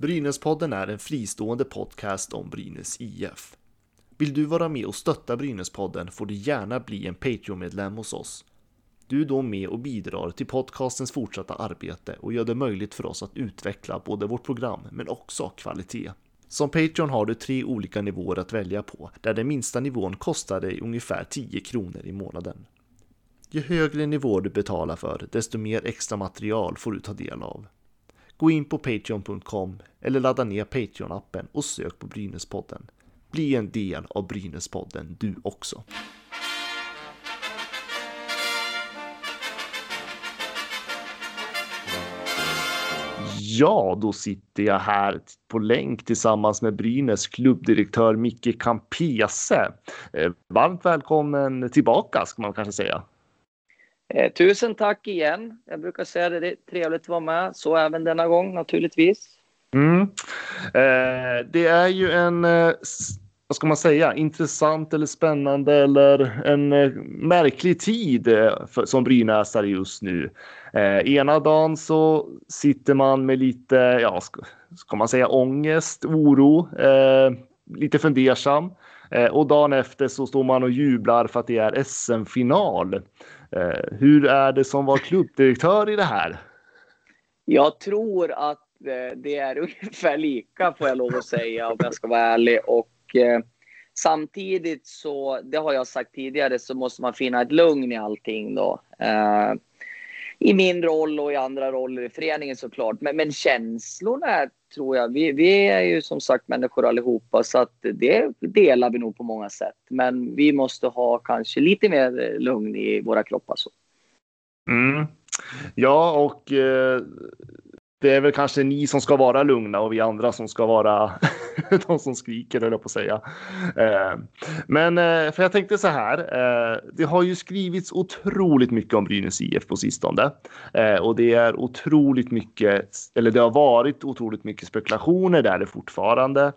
Brynäspodden är en fristående podcast om Brynäs IF. Vill du vara med och stötta Brynäspodden får du gärna bli en Patreon-medlem hos oss. Du är då med och bidrar till podcastens fortsatta arbete och gör det möjligt för oss att utveckla både vårt program men också kvalitet. Som Patreon har du tre olika nivåer att välja på, där den minsta nivån kostar dig ungefär 10 kronor i månaden. Ju högre nivå du betalar för, desto mer extra material får du ta del av. Gå in på Patreon.com eller ladda ner Patreon-appen och sök på Brynäspodden. Bli en del av Brynäspodden du också. Ja, då sitter jag här på länk tillsammans med Brynäs klubbdirektör Micke Campese. Eh, varmt välkommen tillbaka ska man kanske säga. Eh, tusen tack igen. Jag brukar säga det, det är trevligt att vara med. Så även denna gång naturligtvis. Mm. Eh, det är ju en, eh, vad ska man säga, intressant eller spännande eller en eh, märklig tid eh, för, som brynäsare just nu. Eh, ena dagen så sitter man med lite, ja, ska, ska man säga ångest, oro, eh, lite fundersam. Eh, och dagen efter så står man och jublar för att det är SM-final. Eh, hur är det som var klubbdirektör i det här? Jag tror att eh, det är ungefär lika får jag lov att säga om jag ska vara ärlig. Och eh, samtidigt så, det har jag sagt tidigare, så måste man finna ett lugn i allting då. Eh, I min roll och i andra roller i föreningen såklart. Men, men känslorna tror jag, vi, vi är ju som sagt människor allihopa så att det delar vi nog på många sätt. Men vi måste ha kanske lite mer eh, lugn i våra kroppar. Så. Mm. Ja, och eh, det är väl kanske ni som ska vara lugna och vi andra som ska vara de som skriker, eller på att säga. Eh, men eh, för jag tänkte så här. Eh, det har ju skrivits otroligt mycket om Brynäs IF på sistone och det är otroligt mycket, eller det har varit otroligt mycket spekulationer där det fortfarande.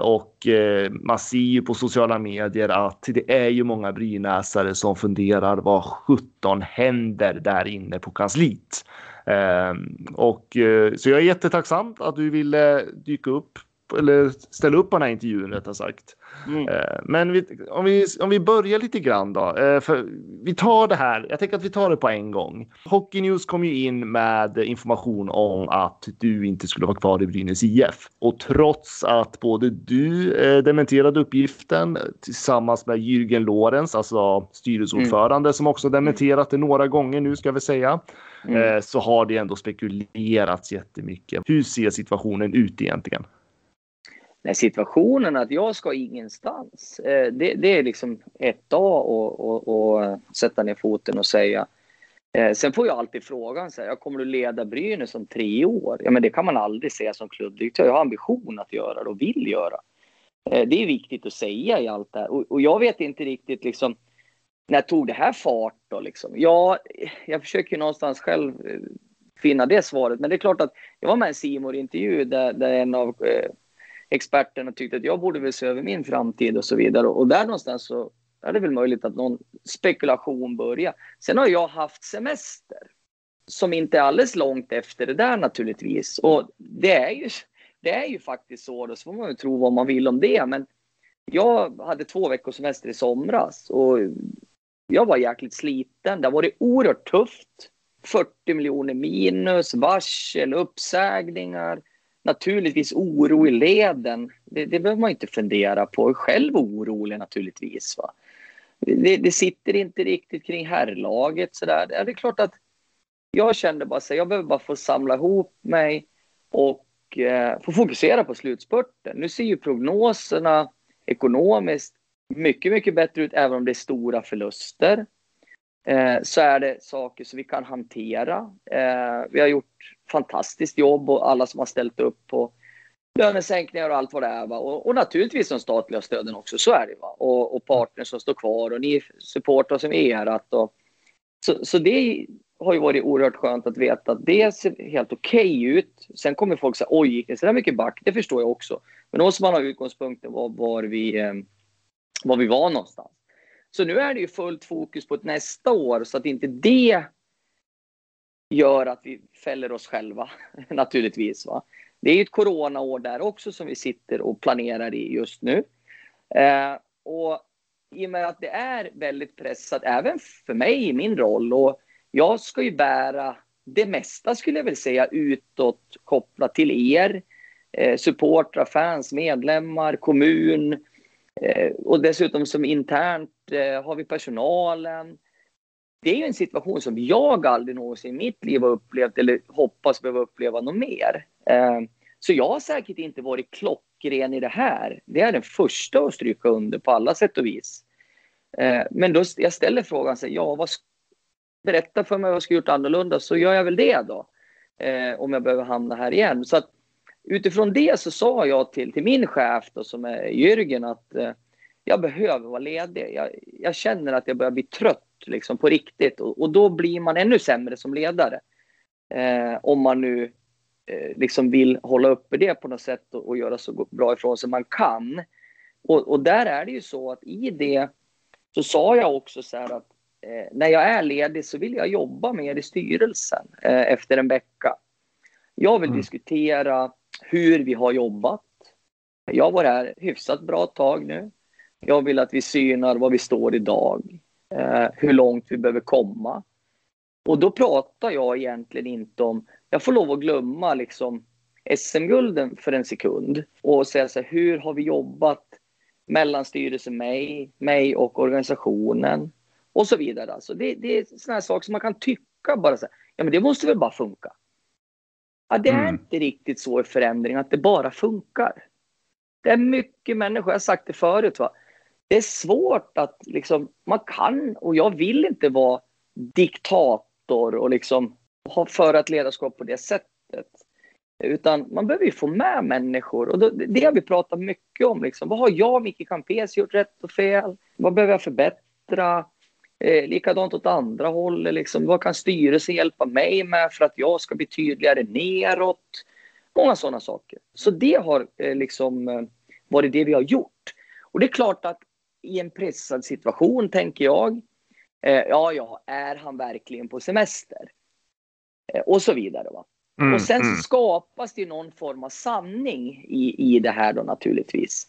och man ser ju på sociala medier att det är ju många brynäsare som funderar vad 17 händer där inne på kansliet. Ehm, och, eh, så jag är jättetacksam att du ville dyka upp eller ställa upp på den här intervjun rättare sagt. Mm. Ehm, men vi, om, vi, om vi börjar lite grann då. Eh, för vi tar det här. Jag tänker att vi tar det på en gång. Hockey News kom ju in med information om att du inte skulle vara kvar i Brynäs IF och trots att både du eh, dementerade uppgiften tillsammans med Jürgen Lorenz, alltså styrelseordförande mm. som också dementerat det några gånger nu ska vi säga. Mm. Eh, så har det ändå spekulerats jättemycket. Hur ser situationen ut egentligen? Nej, situationen att jag ska ingenstans, eh, det, det är liksom ett dag att sätta ner foten och säga. Eh, sen får jag alltid frågan, så här, kommer du leda Brynäs om tre år? Ja, men det kan man aldrig säga som klubbdirektör. Jag har ambition att göra det och vill göra. Eh, det är viktigt att säga i allt det här. Och, jag vet inte riktigt liksom, när tog det här fart då liksom? Ja, jag försöker någonstans själv finna det svaret. Men det är klart att jag var med i en simor intervju där, där en av eh, experterna tyckte att jag borde väl se över min framtid och så vidare. Och där någonstans så är det väl möjligt att någon spekulation börjar. Sen har jag haft semester som inte är alldeles långt efter det där naturligtvis. Och det är ju, det är ju faktiskt så, då, så får man ju tro vad man vill om det. Men jag hade två veckors semester i somras och jag var jäkligt sliten. Det har varit oerhört tufft. 40 miljoner minus, varsel, uppsägningar. Naturligtvis oro i leden. Det, det behöver man inte fundera på. Själv orolig naturligtvis. Va? Det, det sitter inte riktigt kring herrlaget. Sådär. Det är klart att jag kände bara att jag behöver bara få samla ihop mig och eh, få fokusera på slutspurten. Nu ser ju prognoserna ekonomiskt mycket, mycket bättre ut, även om det är stora förluster. Eh, så är det saker som vi kan hantera. Eh, vi har gjort fantastiskt jobb och alla som har ställt upp på lönesänkningar och allt vad det är. Och, och naturligtvis de statliga stöden också, så är det. Va? Och, och partners som står kvar och ni supportrar som erat. Och, så, så det har ju varit oerhört skönt att veta att det ser helt okej okay ut. Sen kommer folk säga oj, gick det så där mycket back? Det förstår jag också. Men då måste man ha utgångspunkten var, var vi eh, var vi var någonstans. Så nu är det ju fullt fokus på ett nästa år så att inte det gör att vi fäller oss själva naturligtvis. Va? Det är ju ett coronaår där också som vi sitter och planerar i just nu. Eh, och i och med att det är väldigt pressat, även för mig i min roll, och jag ska ju bära det mesta skulle jag väl säga utåt kopplat till er, eh, supportrar, fans, medlemmar, kommun eh, och dessutom som internt eh, har vi personalen. Det är ju en situation som jag aldrig någonsin i mitt liv har upplevt eller hoppas behöva uppleva något mer. Eh, så jag har säkert inte varit klockren i det här. Det är den första att stryka under på alla sätt och vis. Eh, men då jag ställer frågan, så, ja, vad, berätta för mig vad jag ska gjort annorlunda så gör jag väl det då. Eh, om jag behöver hamna här igen. Så att, utifrån det så sa jag till, till min chef då, som är Jürgen att jag behöver vara ledig. Jag, jag, känner att jag börjar bli trött liksom, på riktigt och, och då blir man ännu sämre som ledare. Eh, om man nu eh, liksom vill hålla uppe det på något sätt och, och göra så bra ifrån sig man kan. Och, och, där är det ju så att i det så sa jag också så här att eh, när jag är ledig så vill jag jobba mer i styrelsen eh, efter en vecka. Jag vill mm. diskutera hur vi har jobbat. Jag varit här hyfsat bra tag nu. Jag vill att vi synar var vi står idag, hur långt vi behöver komma. Och då pratar jag egentligen inte om, jag får lov att glömma liksom SM-gulden för en sekund och säga så här, hur har vi jobbat mellan styrelsen, mig, mig och organisationen och så vidare. Alltså det, det är sådana här saker som man kan tycka bara så här, ja men det måste väl bara funka. Ja, det är mm. inte riktigt så i förändring att det bara funkar. Det är mycket människor, jag har sagt det förut, va? Det är svårt att liksom, man kan och jag vill inte vara diktator och liksom ha för ett ledarskap på det sättet. Utan man behöver ju få med människor och då, det har vi pratat mycket om. Liksom. Vad har jag, Micke Campes, gjort rätt och fel? Vad behöver jag förbättra? Eh, likadant åt andra hållet. Liksom. Vad kan styrelsen hjälpa mig med för att jag ska bli tydligare neråt? Många sådana saker. Så det har eh, liksom eh, varit det vi har gjort. Och det är klart att i en pressad situation tänker jag, eh, ja, ja, är han verkligen på semester? Eh, och så vidare. Va? Mm, och sen mm. skapas det någon form av sanning i, i det här då naturligtvis.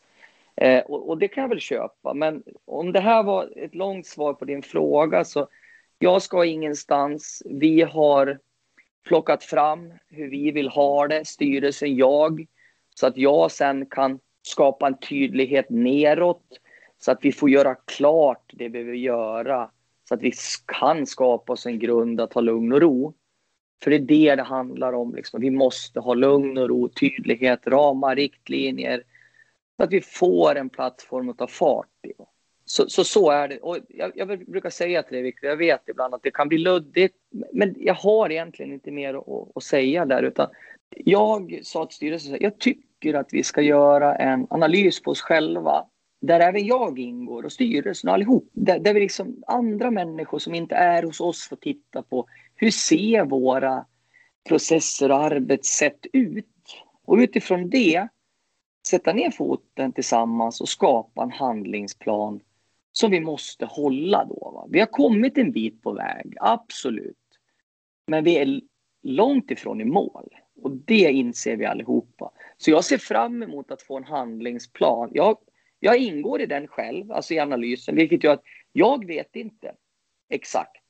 Eh, och, och, det kan jag väl köpa. Men om det här var ett långt svar på din fråga så jag ska ingenstans. Vi har plockat fram hur vi vill ha det, styrelsen, jag, så att jag sen kan skapa en tydlighet neråt så att vi får göra klart det vi behöver göra så att vi kan skapa oss en grund att ha lugn och ro. För det är det det handlar om. Liksom. Vi måste ha lugn och ro, tydlighet, ramar, riktlinjer. Så att vi får en plattform att ta fart i. Så, så, så är det. Och jag, jag brukar säga till dig, Victor, jag vet ibland att det kan bli luddigt. Men jag har egentligen inte mer att, att säga där. Utan jag sa till styrelsen, jag tycker att vi ska göra en analys på oss själva. Där även jag ingår och styrelsen och allihop. Där, där vi liksom andra människor som inte är hos oss får titta på hur ser våra processer och arbetssätt ut? Och utifrån det sätta ner foten tillsammans och skapa en handlingsplan som vi måste hålla då. Va? Vi har kommit en bit på väg, absolut. Men vi är långt ifrån i mål och det inser vi allihopa. Så jag ser fram emot att få en handlingsplan. Jag, jag ingår i den själv, alltså i analysen, vilket gör att jag vet inte exakt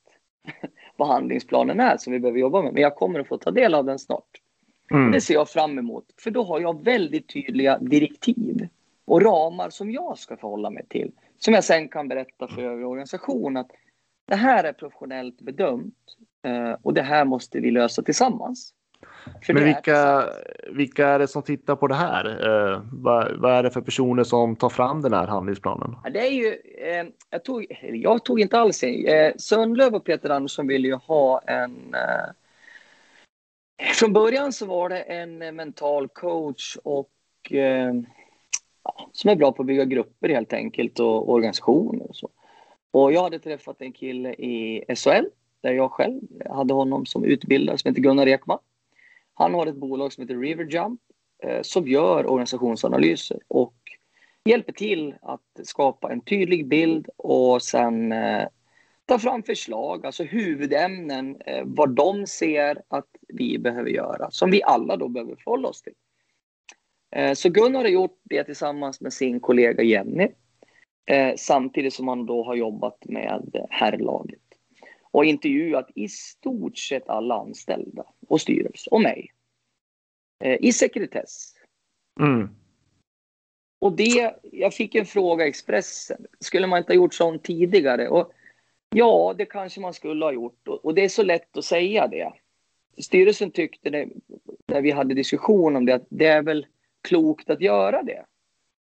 vad handlingsplanen är som vi behöver jobba med. Men jag kommer att få ta del av den snart. Mm. Det ser jag fram emot. För då har jag väldigt tydliga direktiv och ramar som jag ska förhålla mig till. Som jag sen kan berätta för övrig organisation att det här är professionellt bedömt eh, och det här måste vi lösa tillsammans. Men vilka, vilka är det som tittar på det här? Eh, vad, vad, är det för personer som tar fram den här handlingsplanen? Ja, det är ju, eh, jag, tog, jag tog inte alls in. Eh, Sundlöv och Peter Andersson ville ju ha en... Eh, från början så var det en mental coach och eh, som är bra på att bygga grupper helt enkelt och organisationer och så. Och jag hade träffat en kille i SHL där jag själv hade honom som utbildare som heter Gunnar Ekman. Han har ett bolag som heter Riverjump eh, som gör organisationsanalyser och hjälper till att skapa en tydlig bild och sen eh, ta fram förslag, alltså huvudämnen, eh, vad de ser att vi behöver göra, som vi alla då behöver förhålla oss till. Eh, så Gunnar har gjort det tillsammans med sin kollega Jenny. Eh, samtidigt som han då har jobbat med herrlaget. Och intervjuat i stort sett alla anställda och styrelse och mig. Eh, I sekretess. Mm. Och det, jag fick en fråga i Expressen. Skulle man inte ha gjort sånt tidigare? Och ja, det kanske man skulle ha gjort. Och, och det är så lätt att säga det. Styrelsen tyckte det, när vi hade diskussion om det, att det är väl klokt att göra det.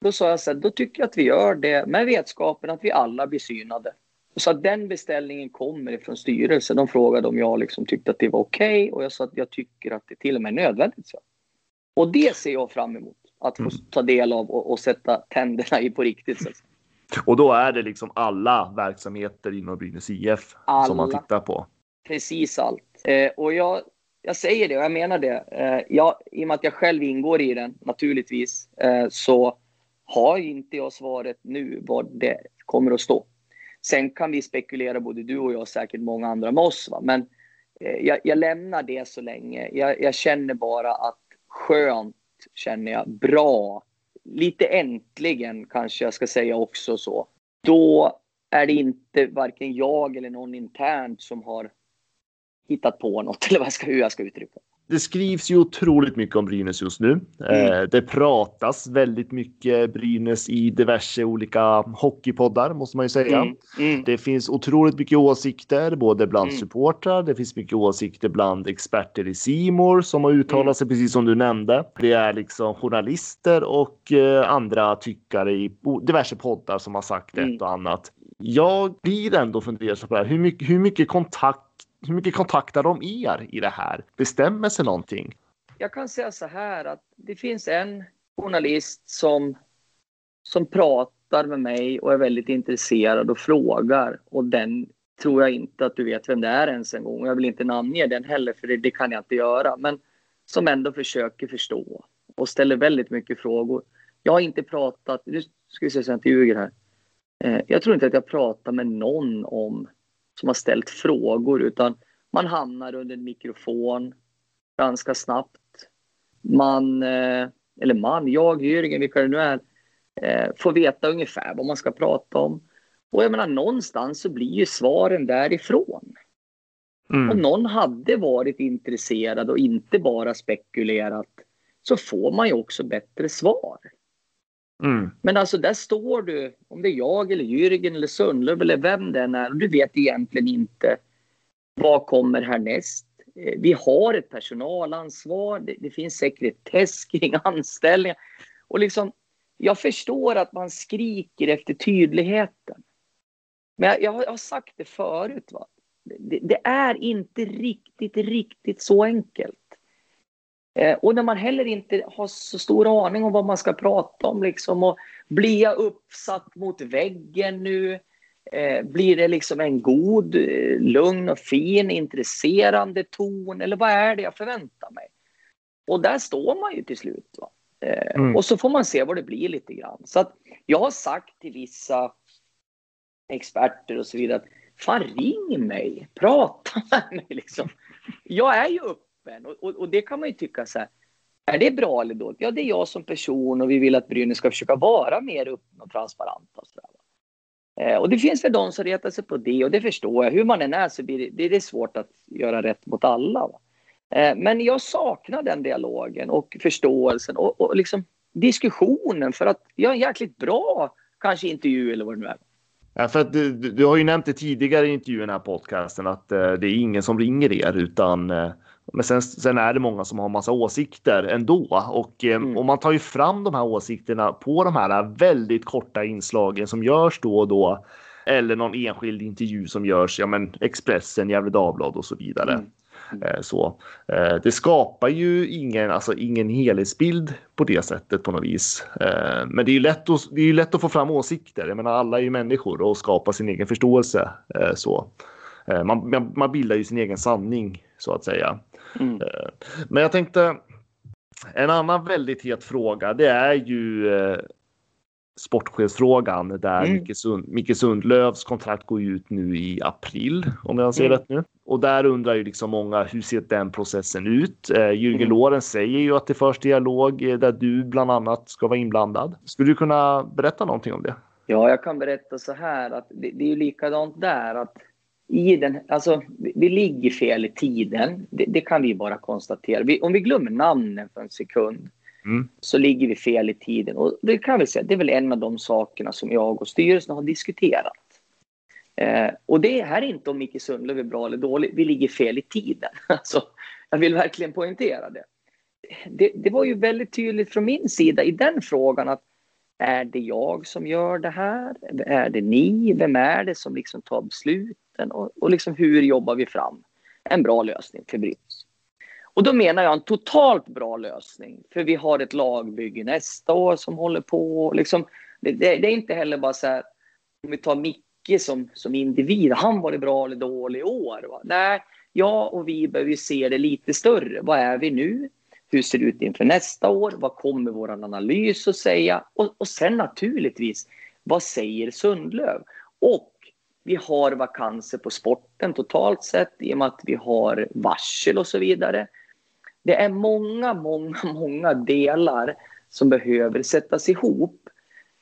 Då sa jag så här, då tycker jag att vi gör det med vetskapen att vi alla blir synade. Så att den beställningen kommer ifrån styrelsen. De frågade om jag liksom tyckte att det var okej okay, och jag sa att jag tycker att det till och med är nödvändigt. Så. Och det ser jag fram emot att få mm. ta del av och, och sätta tänderna i på riktigt. Så. Och då är det liksom alla verksamheter inom Brynäs IF alla. som man tittar på? Precis allt. Eh, och jag, jag säger det och jag menar det. Eh, jag, I och med att jag själv ingår i den naturligtvis eh, så har inte jag svaret nu vad det kommer att stå. Sen kan vi spekulera, både du och jag och säkert många andra med oss. Va? Men eh, jag, jag, lämnar det så länge. Jag, jag, känner bara att skönt, känner jag, bra. Lite äntligen kanske jag ska säga också så. Då är det inte varken jag eller någon internt som har hittat på något eller vad jag ska, hur jag ska uttrycka det det skrivs ju otroligt mycket om Brynäs just nu. Mm. Eh, det pratas väldigt mycket Brynäs i diverse olika hockeypoddar måste man ju säga. Mm. Mm. Det finns otroligt mycket åsikter både bland mm. supportrar. Det finns mycket åsikter bland experter i Simor som har uttalat mm. sig precis som du nämnde. Det är liksom journalister och eh, andra tyckare i diverse poddar som har sagt ett mm. och annat. Jag blir ändå fundersam på det här. Hur mycket, hur mycket kontakt hur mycket kontaktar de er i det här? Bestämmer sig någonting? Jag kan säga så här att det finns en journalist som, som pratar med mig och är väldigt intresserad och frågar och den tror jag inte att du vet vem det är ens en gång. Jag vill inte namnge den heller för det, det kan jag inte göra. Men som ändå försöker förstå och ställer väldigt mycket frågor. Jag har inte pratat, nu ska vi se så jag inte ljuger här. Eh, jag tror inte att jag pratar med någon om som har ställt frågor utan man hamnar under en mikrofon ganska snabbt. Man, eh, eller man, jag, Jürgen, vilka det nu är, eh, får veta ungefär vad man ska prata om. Och jag menar någonstans så blir ju svaren därifrån. Mm. Om någon hade varit intresserad och inte bara spekulerat så får man ju också bättre svar. Mm. Men alltså där står du, om det är jag eller Jürgen eller Sundlöv eller vem det än är, och du vet egentligen inte vad kommer härnäst. Eh, vi har ett personalansvar, det, det finns sekretess kring anställningar. Och liksom, jag förstår att man skriker efter tydligheten. Men jag, jag har sagt det förut. Va? Det, det, är inte riktigt, riktigt så enkelt. Eh, och när man heller inte har så stor aning om vad man ska prata om liksom och blir jag uppsatt mot väggen nu? Eh, blir det liksom en god, eh, lugn och fin, intresserande ton eller vad är det jag förväntar mig? Och där står man ju till slut. Va? Mm. Och så får man se vad det blir lite grann. Så att jag har sagt till vissa experter och så vidare att fan ring mig, prata med mig liksom. Jag är ju uppe toppen. Och, och, och, det kan man ju tycka så här, är det bra eller dåligt? Ja, det är jag som person och vi vill att Brynäs ska försöka vara mer öppen och transparenta. Och, så eh, och det finns väl de som retar sig på det och det förstår jag. Hur man än är så blir det, det är svårt att göra rätt mot alla. Eh, men jag saknar den dialogen och förståelsen och, och liksom diskussionen för att göra en jäkligt bra kanske intervju eller vad det nu är. Ja, för att du, du har ju nämnt det tidigare i intervjun i den här podcasten att eh, det är ingen som ringer er utan eh, men sen, sen, är det många som har massa åsikter ändå och, eh, mm. och man tar ju fram de här åsikterna på de här väldigt korta inslagen som görs då och då. Eller någon enskild intervju som görs, ja men Expressen, Gefle Dagblad och så vidare. Mm. Eh, så eh, det skapar ju ingen, alltså ingen helhetsbild på det sättet på något vis. Men det är ju lätt att, det är lätt att få fram åsikter. Jag menar, alla är ju människor och skapar sin egen förståelse så. Man, man bildar ju sin egen sanning så att säga. Mm. Eh, men jag tänkte en annan väldigt het fråga. Det är ju. Eh, sportchefsfrågan där mm. Micke, Sund, Micke Sundlövs kontrakt går ut nu i april om jag ser mm. rätt nu. Och där undrar ju liksom många hur ser den processen ut? Eh, Jürgen mm. Lorenz säger ju att det förs dialog eh, där du bland annat ska vara inblandad. Skulle du kunna berätta någonting om det? Ja, jag kan berätta så här att det, det är ju likadant där att i den, alltså, vi, ligger fel i tiden. Det, det kan vi bara konstatera. Vi, om vi glömmer namnen för en sekund mm. så ligger vi fel i tiden. Och det kan vi säga, det är väl en av de sakerna som jag och styrelsen har diskuterat. Eh, och det här är inte om Micke Sundlöv är bra eller dålig. Vi ligger fel i tiden. Alltså, jag vill verkligen poängtera det. det. Det var ju väldigt tydligt från min sida i den frågan att är det jag som gör det här? Är det ni? Vem är det som liksom tar besluten? Och, och liksom hur jobbar vi fram en bra lösning för Brynäs? Och då menar jag en totalt bra lösning. För vi har ett lagbygge nästa år som håller på. Liksom, det, det, det är inte heller bara så här, om vi tar Micke som, som individ, han var det bra eller dålig i år? Va? Nej, jag och vi behöver se det lite större. Vad är vi nu? Hur ser det ut inför nästa år? Vad kommer vår analys att säga? Och, och sen naturligtvis, vad säger Sundlöv? Och vi har vakanser på sporten totalt sett i och med att vi har varsel och så vidare. Det är många, många, många delar som behöver sättas ihop.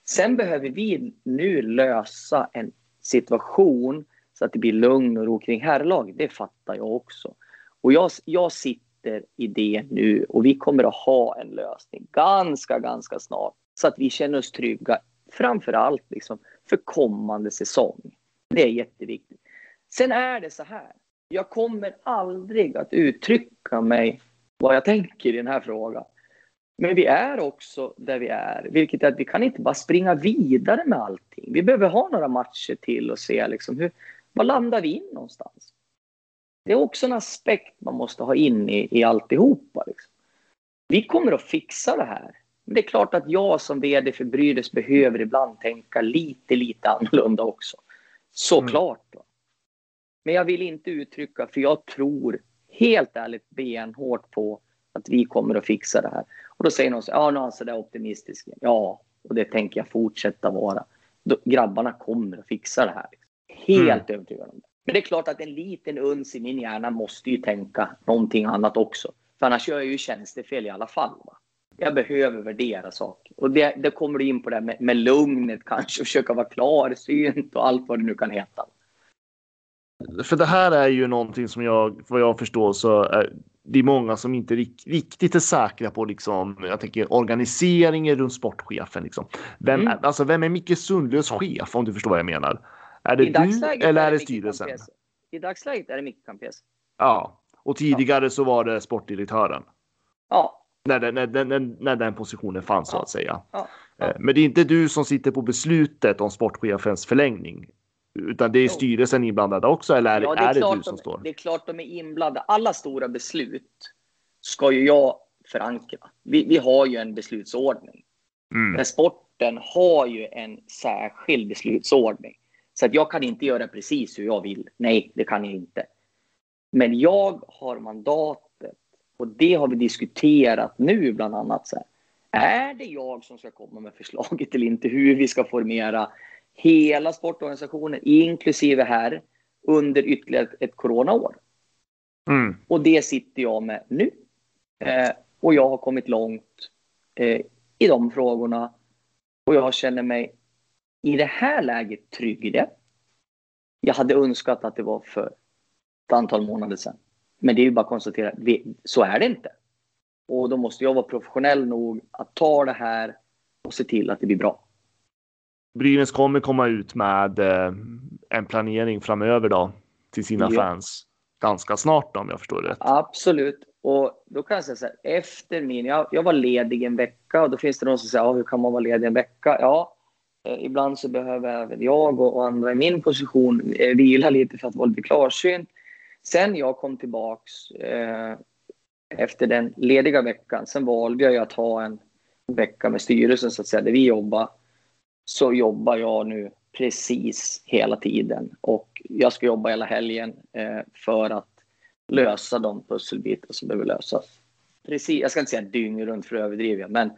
Sen behöver vi nu lösa en situation så att det blir lugn och ro kring herrlaget. Det fattar jag också. Och jag, jag sitter i det nu och vi kommer att ha en lösning ganska, ganska snart så att vi känner oss trygga. Framför allt liksom för kommande säsong. Det är jätteviktigt. Sen är det så här. Jag kommer aldrig att uttrycka mig vad jag tänker i den här frågan. Men vi är också där vi är, vilket är att vi kan inte bara springa vidare med allting. Vi behöver ha några matcher till och se liksom hur, var landar vi in någonstans? Det är också en aspekt man måste ha in i, i alltihopa. Liksom. Vi kommer att fixa det här. Men det är klart att jag som vd för Brynäs behöver ibland tänka lite, lite annorlunda också. Såklart. Mm. Men jag vill inte uttrycka, för jag tror helt ärligt benhårt på att vi kommer att fixa det här. Och då säger någon så ja, nu är han sådär optimistisk. Ja, och det tänker jag fortsätta vara. Då, grabbarna kommer att fixa det här. Helt mm. övertygad om det. Men det är klart att en liten uns i min hjärna måste ju tänka någonting annat också. För annars gör jag ju tjänstefel i alla fall. Va? Jag behöver värdera saker. Och det, det kommer du in på det med, med lugnet kanske, försöka vara klarsynt och allt vad det nu kan heta för det här är ju någonting som jag, vad jag förstår så är det är många som inte riktigt är säkra på liksom, jag tänker organiseringen runt sportchefen. Liksom. Vem, mm. alltså, vem är Micke Sundlös chef om du förstår vad jag menar? Är det du eller är det styrelsen? I dagsläget är det Micke Campes. Ja, och tidigare ja. så var det sportdirektören. Ja. När, den, när, när, när den positionen fanns ja. så att säga. Ja. Eh, men det är inte du som sitter på beslutet om sportchefens förlängning. Utan det är styrelsen inblandad också eller ja, det är, är det du som de, står? Det är klart de är inblandade. Alla stora beslut ska ju jag förankra. Vi, vi har ju en beslutsordning. Mm. Men sporten har ju en särskild beslutsordning. Så att jag kan inte göra precis hur jag vill. Nej, det kan jag inte. Men jag har mandatet och det har vi diskuterat nu bland annat. Så här. Är det jag som ska komma med förslaget eller inte hur vi ska formera hela sportorganisationen, inklusive här, under ytterligare ett coronaår. Mm. Och det sitter jag med nu. Eh, och jag har kommit långt eh, i de frågorna. Och jag känner mig i det här läget trygg i det. Jag hade önskat att det var för ett antal månader sedan. Men det är ju bara att konstatera, så är det inte. Och då måste jag vara professionell nog att ta det här och se till att det blir bra. Brynäs kommer komma ut med eh, en planering framöver då till sina ja. fans ganska snart då, om jag förstår det rätt. Absolut. Och då kan jag säga så här, efter min, jag, jag var ledig en vecka och då finns det någon som säger, ja, hur kan man vara ledig en vecka? Ja, Eh, ibland så behöver även jag och, andra i min position eh, vila lite för att vara lite klarsynt. Sen jag kom tillbaks eh, efter den lediga veckan, sen valde jag att ha en vecka med styrelsen så att säga, där vi jobbar så jobbar jag nu precis hela tiden och jag ska jobba hela helgen eh, för att lösa de pusselbitar som behöver lösas. Precis, jag ska inte säga dygn runt för överdrivet, men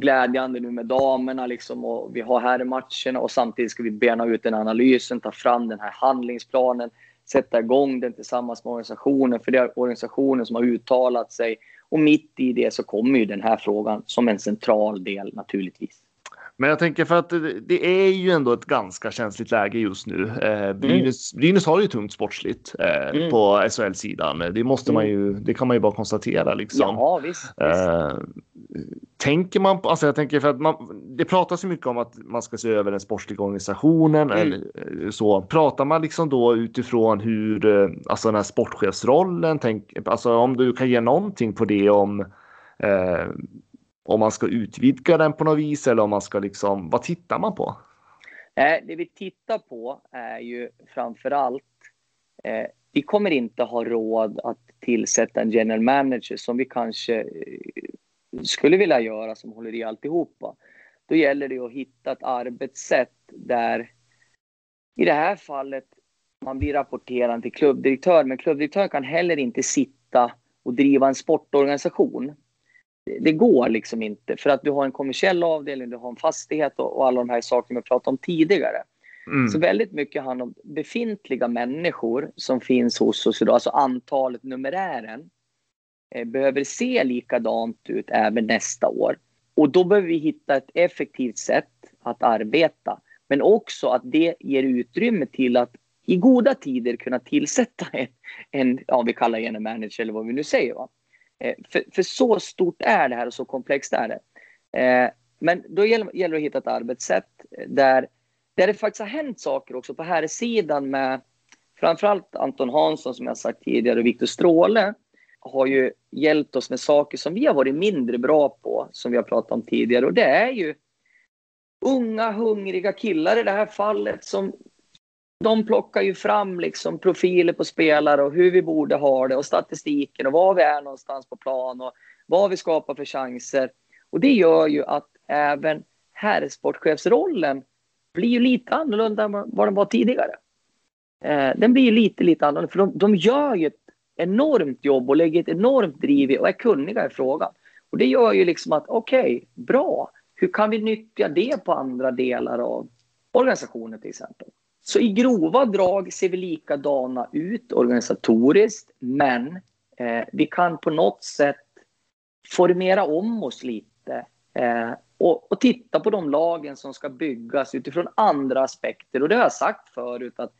glädjande nu med damerna liksom och vi har herrmatcherna och samtidigt ska vi bena ut den analysen, ta fram den här handlingsplanen, sätta igång den tillsammans med organisationen, för det är organisationen som har uttalat sig. Och mitt i det så kommer ju den här frågan som en central del naturligtvis. Men jag tänker för att det är ju ändå ett ganska känsligt läge just nu. Eh, Brynäs, mm. Brynäs har ju tungt sportsligt eh, mm. på SHL-sidan. Det måste man ju, det kan man ju bara konstatera liksom. Ja, visst. visst. Eh, tänker man på, alltså jag tänker för att man, det pratas ju mycket om att man ska se över den sportsliga organisationen mm. eller eh, så. Pratar man liksom då utifrån hur, eh, alltså den här sportchefsrollen, tänk, alltså om du kan ge någonting på det om eh, om man ska utvidga den på något vis eller om man ska liksom, vad tittar man på? Eh, det vi tittar på är ju framför allt, eh, vi kommer inte ha råd att tillsätta en general manager som vi kanske skulle vilja göra som håller i alltihopa. Då gäller det att hitta ett arbetssätt där i det här fallet man blir rapporterad till klubbdirektör, men klubbdirektören kan heller inte sitta och driva en sportorganisation det går liksom inte för att du har en kommersiell avdelning, du har en fastighet och, och alla de här sakerna vi pratade om tidigare. Mm. Så väldigt mycket handlar om befintliga människor som finns hos oss idag, alltså antalet, numerären, Eh, behöver se likadant ut även nästa år. Och då behöver vi hitta ett effektivt sätt att arbeta, men också att det ger utrymme till att i goda tider kunna tillsätta en, en ja, vi kallar det en manager eller vad vi nu säger. Va? Eh, för, för, så stort är det här och så komplext är det. Eh, men då gäller, gäller det att hitta ett arbetssätt där, där det faktiskt har hänt saker också på här sidan med framförallt Anton Hansson som jag sagt tidigare och Viktor Stråle har ju hjälpt oss med saker som vi har varit mindre bra på som vi har pratat om tidigare och det är ju unga hungriga killar i det här fallet som de plockar ju fram liksom profiler på spelare och hur vi borde ha det och statistiken och var vi är någonstans på plan och vad vi skapar för chanser. Och det gör ju att även herrsportchefsrollen blir ju lite annorlunda än vad den var tidigare. Eh, den blir ju lite, lite annorlunda för de, de gör ju ett enormt jobb och lägger ett enormt driv i och är kunniga i frågan. Och det gör ju liksom att okej, okay, bra. Hur kan vi nyttja det på andra delar av organisationen till exempel? Så i grova drag ser vi likadana ut organisatoriskt, men eh, vi kan på något sätt formera om oss lite eh, och, och, titta på de lagen som ska byggas utifrån andra aspekter. Och det har jag sagt förut att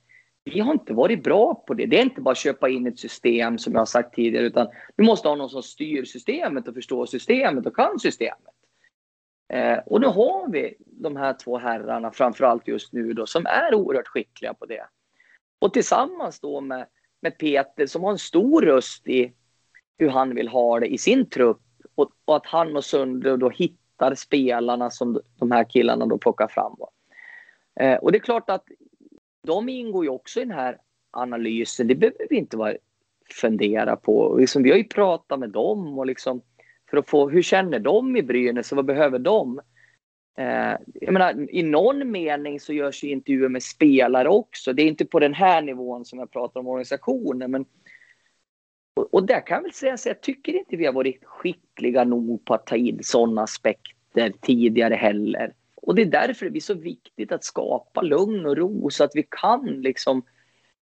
vi har inte varit bra på det. Det är inte bara att köpa in ett system som jag har sagt tidigare, utan vi måste ha någon som styr systemet och förstår systemet och kan systemet. Eh, och nu har vi de här två herrarna, framförallt just nu då, som är oerhört skickliga på det. Och tillsammans då med, med Peter som har en stor röst i hur han vill ha det i sin trupp och, och att han och Sundre då hittar spelarna som de här killarna då plockar fram. Eh, och det är klart att de ingår ju också i den här analysen. Det behöver vi inte vara, fundera på. Liksom, vi har ju pratat med dem och liksom för att få, hur känner de i Brynäs och vad behöver de? Eh, jag menar, I någon mening så görs ju intervjuer med spelare också. Det är inte på den här nivån som jag pratar om organisationen. Men, och, och där kan jag väl säga att jag tycker inte vi har varit skickliga nog på att ta in sådana aspekter tidigare heller. Och det är därför det blir så viktigt att skapa lugn och ro så att vi kan liksom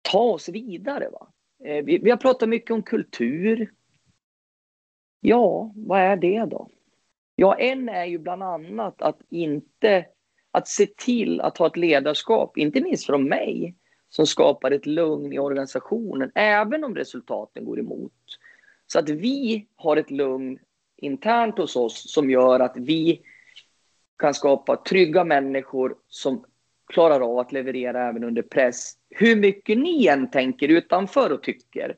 ta oss vidare. Va? Eh, vi, vi har pratat mycket om kultur. Ja, vad är det då? Ja, en är ju bland annat att inte att se till att ha ett ledarskap, inte minst från mig, som skapar ett lugn i organisationen, även om resultaten går emot. Så att vi har ett lugn internt hos oss som gör att vi kan skapa trygga människor som klarar av att leverera även under press. Hur mycket ni än tänker utanför och tycker.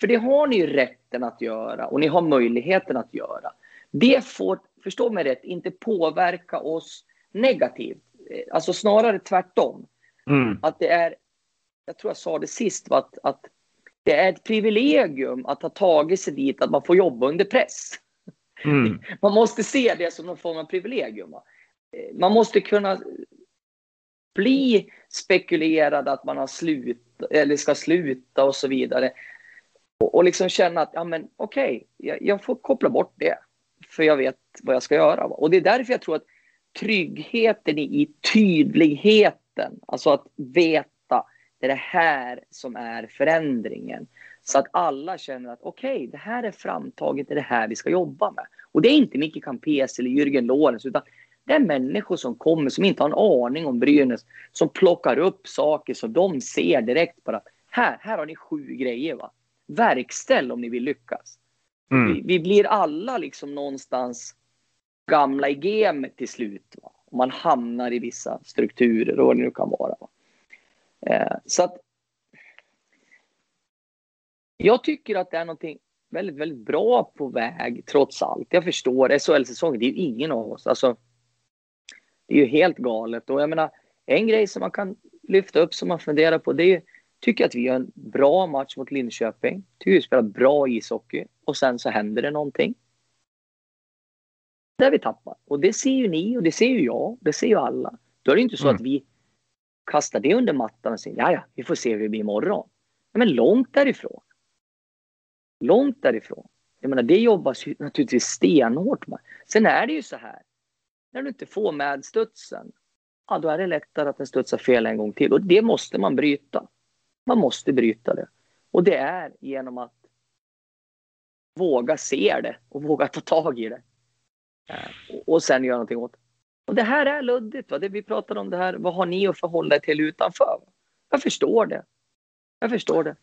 För det har ni ju rätten att göra och ni har möjligheten att göra. Det får, förstå mig rätt, inte påverka oss negativt. Alltså snarare tvärtom. Mm. Att det är, jag tror jag sa det sist, att, att det är ett privilegium att ha tagit sig dit, att man får jobba under press. Mm. Man måste se det som någon form av privilegium. Man måste kunna bli spekulerad att man har slut, eller ska sluta och så vidare. Och, och liksom känna att, ja men okej, okay, jag, jag, får koppla bort det. för jag vet vad jag ska göra. Och det är därför jag tror att tryggheten i tydligheten, alltså att veta det är det här som är förändringen. Så att alla känner att okej, okay, det här är framtaget, det är det här vi ska jobba med. Och det är inte Micke Campes eller Jürgen Lorenz, utan det är människor som kommer som inte har en aning om Brynäs, som plockar upp saker som de ser direkt bara. Här, här har ni sju grejer. va. Verkställ om ni vill lyckas. Mm. Vi, vi, blir alla liksom någonstans gamla i gamet till slut. Va? Och man hamnar i vissa strukturer och vad det nu kan vara. Eh, så att jag tycker att det är någonting väldigt, väldigt bra på väg trots allt. Jag förstår SHL-säsongen, det är ju ingen av oss. Alltså, det är ju helt galet. Och jag menar, en grej som man kan lyfta upp som man funderar på, det är tycker att vi gör en bra match mot Linköping. Tycker vi spelar bra ishockey och sen så händer det någonting. Där vi tappar. Och det ser ju ni och det ser ju jag. Det ser ju alla. Då är det inte så mm. att vi kastar det under mattan och säger ja, ja, vi får se hur det blir imorgon. Men långt därifrån. Långt därifrån. Jag menar, det jobbas ju naturligtvis stenhårt med. Sen är det ju så här. När du inte får med studsen, ja, då är det lättare att den studsar fel en gång till. Och det måste man bryta. Man måste bryta det. Och det är genom att våga se det och våga ta tag i det. Eh, och sen göra någonting åt det. Och det här är luddigt. Va? Det vi pratar om det här, vad har ni att förhålla er till utanför? Jag förstår det. Jag förstår det.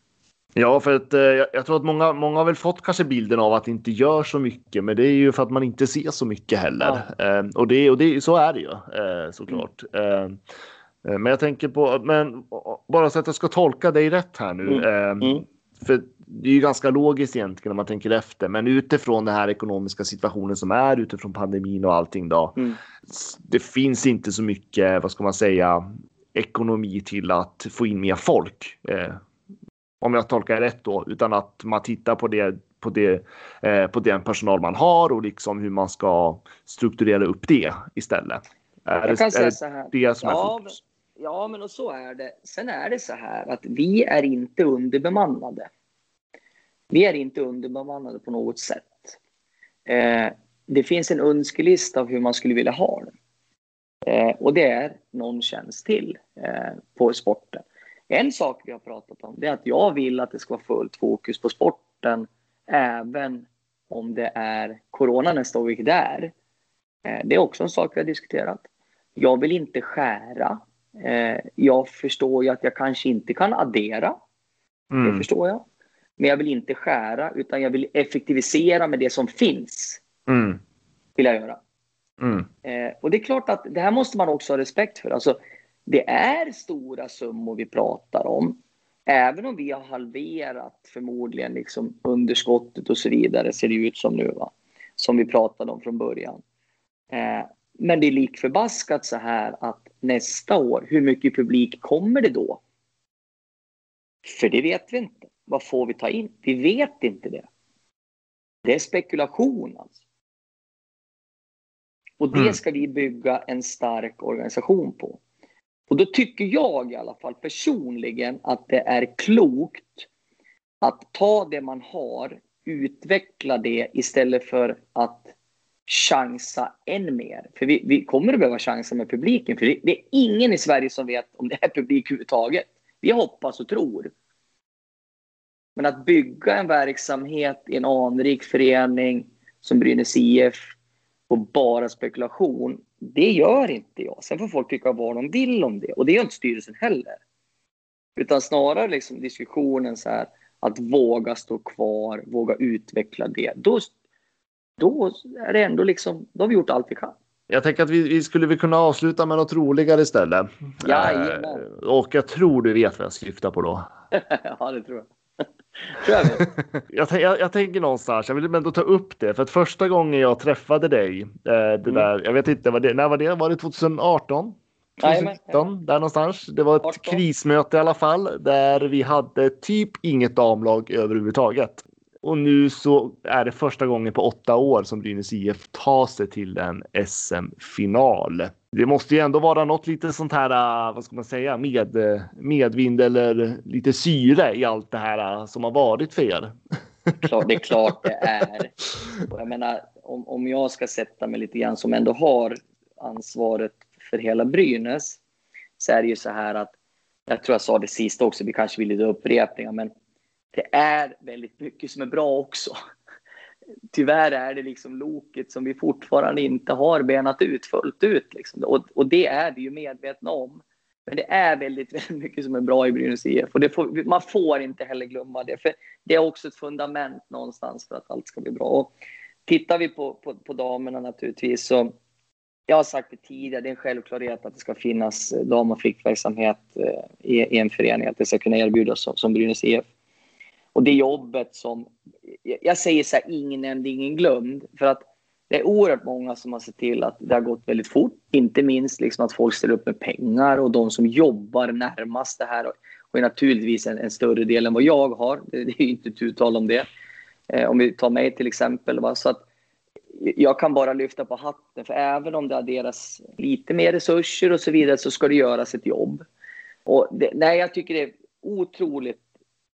Ja, för att eh, jag tror att många, många har väl fått kanske bilden av att det inte gör så mycket, men det är ju för att man inte ser så mycket heller. Ja. Eh, och det, och det, så är det ju eh, såklart. Mm. Eh, men jag tänker på, men bara så att jag ska tolka dig rätt här nu. Mm. Eh, mm. För det är ju ganska logiskt egentligen när man tänker efter, men utifrån den här ekonomiska situationen som är utifrån pandemin och allting då. Mm. Det finns inte så mycket, vad ska man säga, ekonomi till att få in mer folk. Om jag tolkar rätt då, utan att man tittar på det på, det, eh, på den personal man har och liksom hur man ska strukturera upp det istället. Jag är kan det, säga så här. Det som ja, är fokus? Ja, men och så är det. Sen är det så här att vi är inte underbemannade. Vi är inte underbemannade på något sätt. Eh, det finns en önskelista av hur man skulle vilja ha det. Eh, och det är någon tjänst till eh, på sporten. En sak vi har pratat om det är att jag vill att det ska vara fullt fokus på sporten även om det är corona nästa år, vilket det är. Eh, det är också en sak vi har diskuterat. Jag vill inte skära Eh, jag förstår ju att jag kanske inte kan addera. Mm. Det förstår jag. Men jag vill inte skära, utan jag vill effektivisera med det som finns. Mm. Vill jag göra. Mm. Eh, och det är klart att det här måste man också ha respekt för. Alltså, det är stora summor vi pratar om. Även om vi har halverat förmodligen liksom underskottet och så vidare, ser det ut som nu, va? som vi pratade om från början. Eh, men det är lik förbaskat så här att nästa år, hur mycket publik kommer det då? För det vet vi inte. Vad får vi ta in? Vi vet inte det. Det är spekulation alltså. Och det mm. ska vi bygga en stark organisation på. Och då tycker jag i alla fall personligen att det är klokt att ta det man har, utveckla det istället för att chansa än mer. För vi, vi kommer att behöva chansa med publiken. För det, det, är ingen i Sverige som vet om det är publik överhuvudtaget. Vi hoppas och tror. Men att bygga en verksamhet i en anrik förening som Brynäs IF på bara spekulation, det gör inte jag. Sen får folk tycka vad de vill om det och det gör inte styrelsen heller. Utan snarare liksom diskussionen så här att våga stå kvar, våga utveckla det. Då, då är det ändå liksom, då har vi gjort allt vi kan. Jag tänker att vi, vi skulle vi kunna avsluta med något roligare istället. Ja, eh, och jag tror du vet vad jag syftar på då. ja, det tror jag. jag, jag, jag, tänker någonstans, jag vill ändå ta upp det, för att första gången jag träffade dig, eh, det mm. där, jag vet inte, vad det, när var det? Var det 2018? 2019, där någonstans. Det var ett 18. krismöte i alla fall, där vi hade typ inget damlag överhuvudtaget. Och nu så är det första gången på åtta år som Brynäs IF tar sig till en SM-final. Det måste ju ändå vara något lite sånt här, äh, vad ska man säga, med, medvind eller lite syre i allt det här äh, som har varit för er. Det är klart det är. Jag menar, om, om jag ska sätta mig lite grann som ändå har ansvaret för hela Brynäs så är det ju så här att jag tror jag sa det sist också, vi kanske vill lite upprepningar, men det är väldigt mycket som är bra också. Tyvärr är det liksom loket som vi fortfarande inte har benat ut fullt ut. Liksom. Och, och det är vi ju medvetna om. Men det är väldigt, väldigt mycket som är bra i Brynäs IF. Och det får, man får inte heller glömma det. För det är också ett fundament någonstans för att allt ska bli bra. Och tittar vi på, på, på damerna naturligtvis så jag har sagt det tidigare, det är en självklarhet att det ska finnas dam och flickverksamhet eh, i, i en förening, att det ska kunna erbjudas som, som Brynäs IF. Och det jobbet som, jag säger så här, ingen nämnd, ingen glömd, för att det är oerhört många som har sett till att det har gått väldigt fort. Inte minst liksom att folk ställer upp med pengar och de som jobbar närmast det här och är naturligtvis en, en större del än vad jag har. Det, det är inte ett uttal om det. Eh, om vi tar mig till exempel. Va? Så att jag kan bara lyfta på hatten, för även om det adderas lite mer resurser och så vidare så ska det göras ett jobb. Och det, nej, jag tycker det är otroligt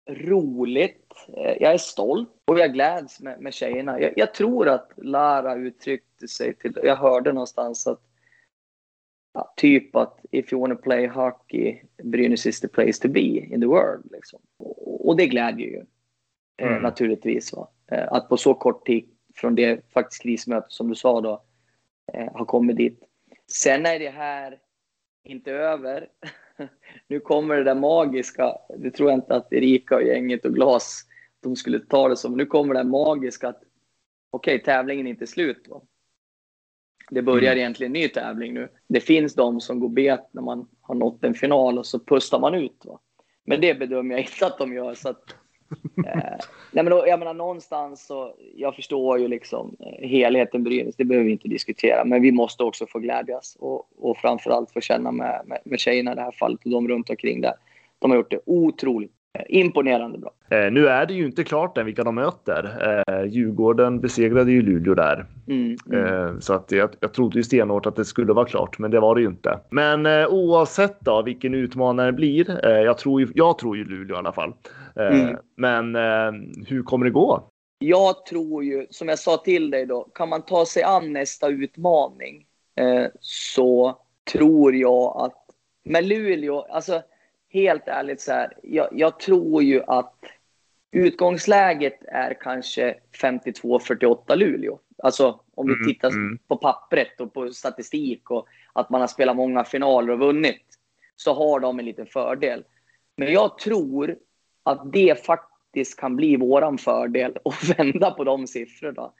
roligt. Eh, jag är stolt och jag gläds med, med tjejerna. Jag, jag tror att Lara uttryckte sig till, jag hörde någonstans att ja, typ att if you wanna play hockey, Brynäs is the place to be in the world. Liksom. Och, och det glädjer ju eh, mm. eh, naturligtvis. Va? Eh, att på så kort tid från det faktiskt krismöte som du sa då eh, har kommit dit. Sen är det här inte över. nu kommer det där magiska. Det tror jag inte att Erika och gänget och Glas de skulle ta det som. Nu kommer det magiska att okej, okay, tävlingen är inte slut. Va? Det börjar mm. egentligen en ny tävling nu. Det finns de som går bet när man har nått en final och så pustar man ut. Va? Men det bedömer jag inte att de gör. Så att eh, nej men då, jag menar någonstans så, jag förstår ju liksom eh, helheten Brynäs, det behöver vi inte diskutera, men vi måste också få glädjas och, och framförallt få känna med, med, med tjejerna i det här fallet och de runt omkring där. De har gjort det otroligt eh, imponerande bra. Eh, nu är det ju inte klart än vilka de möter. Eh, Djurgården besegrade ju Luleå där. Mm, mm. Eh, så att jag, jag trodde ju stenhårt att det skulle vara klart, men det var det ju inte. Men eh, oavsett då vilken utmanare det blir. Jag, tror ju, jag tror ju Luleå i alla fall. Eh, mm. Men hur kommer det gå? Jag tror ju, som jag sa till dig då, kan man ta sig an nästa utmaning så tror jag att med Luleå, alltså helt ärligt så här, jag, jag tror ju att utgångsläget är kanske 52-48 Luleå. Alltså om vi mm, tittar mm. på pappret och på statistik och att man har spelat många finaler och vunnit så har de en liten fördel. Men jag tror att det faktiskt kan bli våran fördel och vända på de siffrorna.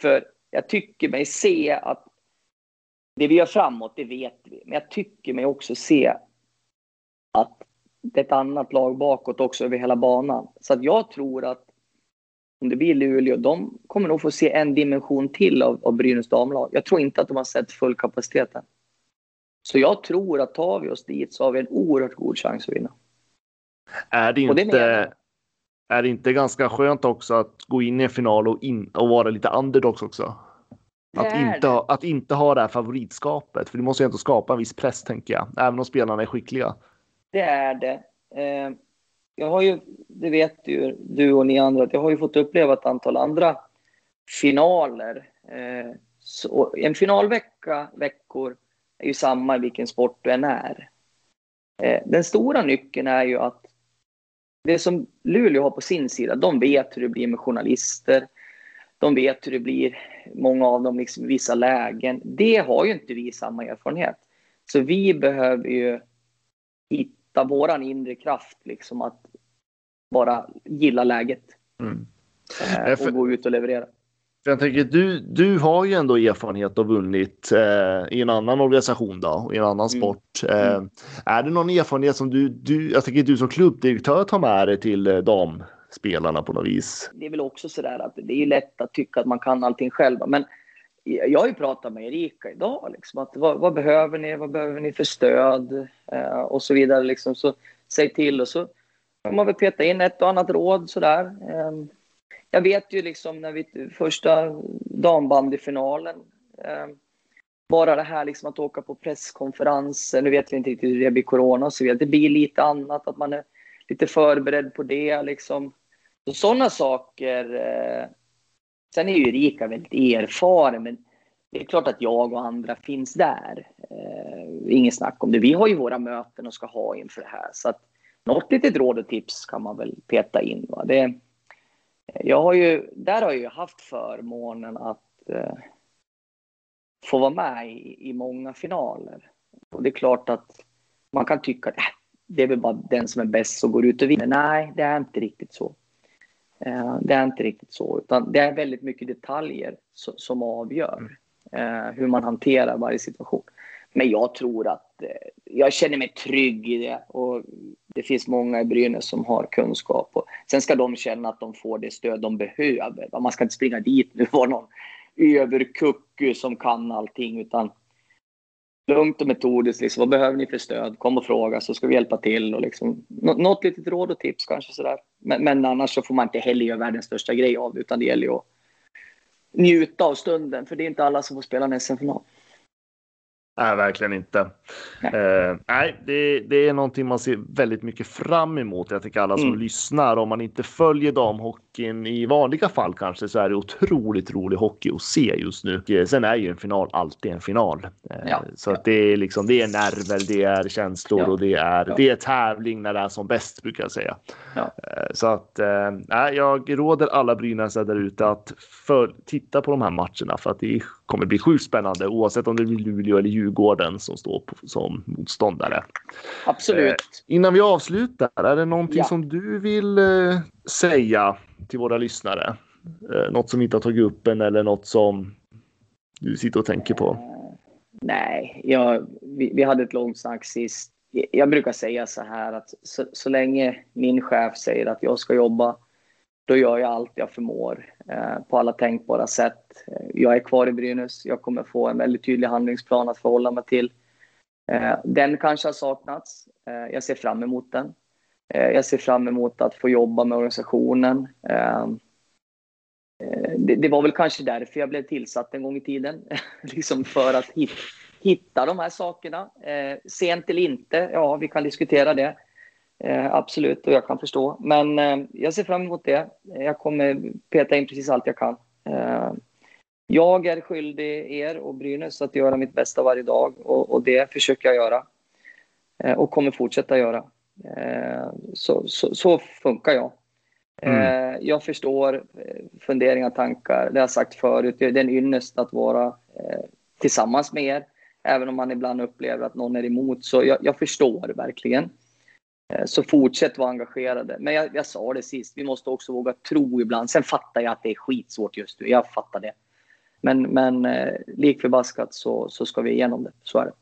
För jag tycker mig se att det vi gör framåt, det vet vi. Men jag tycker mig också se att det är ett annat lag bakåt också över hela banan. Så att jag tror att om det blir Luleå, de kommer nog få se en dimension till av, av Brynäs damlag. Jag tror inte att de har sett full kapacitet än. Så jag tror att tar vi oss dit så har vi en oerhört god chans att vinna. Är det inte, det är det inte ganska skönt också att gå in i en final och, in, och vara lite underdogs också? Att inte, ha, att inte ha det här favoritskapet, för du måste ju ändå skapa en viss press tänker jag, även om spelarna är skickliga. Det är det. Eh, jag har ju, det vet ju du och ni andra, att jag har ju fått uppleva ett antal andra finaler. Eh, så en finalvecka, veckor, är ju samma i vilken sport du än är. Eh, den stora nyckeln är ju att det som Luleå har på sin sida, de vet hur det blir med journalister. De vet hur det blir, många av dem, liksom, i vissa lägen. Det har ju inte vi samma erfarenhet. Så vi behöver ju hitta våran inre kraft, liksom att bara gilla läget. Mm. Eh, och gå ut och leverera. För jag tänker, du, du har ju ändå erfarenhet och vunnit eh, i en annan organisation då, i en annan mm. sport. Eh, mm. Är det någon erfarenhet som du, du, jag tänker du som klubbdirektör tar med dig till eh, damspelarna på något vis? Det är väl också så där att det är ju lätt att tycka att man kan allting själv. Men jag har ju pratat med Erika idag, liksom, att vad, vad behöver ni, vad behöver ni för stöd eh, och så vidare. Liksom, så säg till och så kan man väl peta in ett och annat råd sådär. Eh, jag vet ju liksom när vi första dambandyfinalen eh, bara det här liksom att åka på presskonferenser, nu vet vi inte riktigt hur det blir corona och så vidare. Det blir lite annat, att man är lite förberedd på det liksom. Så sådana saker eh, Sen är ju Erika väldigt erfaren, men det är klart att jag och andra finns där. Eh, Inget snack om det. Vi har ju våra möten och ska ha inför det här. Så att något litet råd och tips kan man väl peta in. Va? Det, jag har ju, där har jag ju haft förmånen att eh, få vara med i, i många finaler. Och det är klart att man kan tycka att äh, det är väl bara den som är bäst som går ut och vinner. Nej, det är inte riktigt så. Eh, det är inte riktigt så, utan det är väldigt mycket detaljer som avgör eh, hur man hanterar varje situation. Men jag tror att eh, jag känner mig trygg i det och det finns många i Brynäs som har kunskap. Och sen ska de känna att de får det stöd de behöver. Man ska inte springa dit nu och vara någon överkucku som kan allting utan lugnt och metodiskt. Liksom, vad behöver ni för stöd? Kom och fråga så ska vi hjälpa till. Och liksom, något litet råd och tips kanske sådär. Men, men annars så får man inte heller göra världens största grej av det utan det gäller ju att njuta av stunden för det är inte alla som får spela en SM-final. Nej, verkligen inte. Nej, uh, nej det, det, är någonting man ser väldigt mycket fram emot. Jag tycker alla som mm. lyssnar, om man inte följer damhockeyn i vanliga fall kanske så är det otroligt rolig hockey att se just nu. Sen är ju en final alltid en final. Uh, ja. Så att det är liksom, det är nerver, det är känslor ja. och det är, ja. det är tävling när det är som bäst brukar jag säga. Uh, så att uh, jag råder alla brynäsare där ute att för, titta på de här matcherna för att det kommer bli sjukt spännande oavsett om det blir Luleå eller Djurgården som står på, som motståndare. Absolut. Eh, innan vi avslutar, är det någonting ja. som du vill eh, säga till våra lyssnare? Eh, något som vi inte har tagit upp än eller något som du sitter och tänker på? Uh, nej, jag, vi, vi, hade ett långt snack sist. Jag brukar säga så här att så, så länge min chef säger att jag ska jobba då gör jag allt jag förmår eh, på alla tänkbara sätt. Jag är kvar i Brynäs. Jag kommer få en väldigt tydlig handlingsplan att förhålla mig till. Eh, den kanske har saknats. Eh, jag ser fram emot den. Eh, jag ser fram emot att få jobba med organisationen. Eh, eh det, det, var väl kanske därför jag blev tillsatt en gång i tiden. liksom för att hit, hitta de här sakerna. Eh, sent eller inte, ja, vi kan diskutera det. Eh, absolut, och jag kan förstå. Men eh, jag ser fram emot det. Jag kommer peta in precis allt jag kan. Eh, jag är skyldig er och Brynäs att göra mitt bästa varje dag och, och det försöker jag göra. Eh, och kommer fortsätta göra. Eh, så, så, så, funkar jag. Mm. Eh, jag förstår funderingar, tankar. Det har jag sagt förut. Det är en ynnest att vara tillsammans med er. Även om man ibland upplever att någon är emot. Så jag, jag förstår verkligen. Eh, så fortsätt vara engagerade. Men jag, jag, sa det sist, vi måste också våga tro ibland. Sen fattar jag att det är skitsvårt just nu, jag fattar det. Men, men eh, lik förbaskat så, så ska vi igenom det, så är det.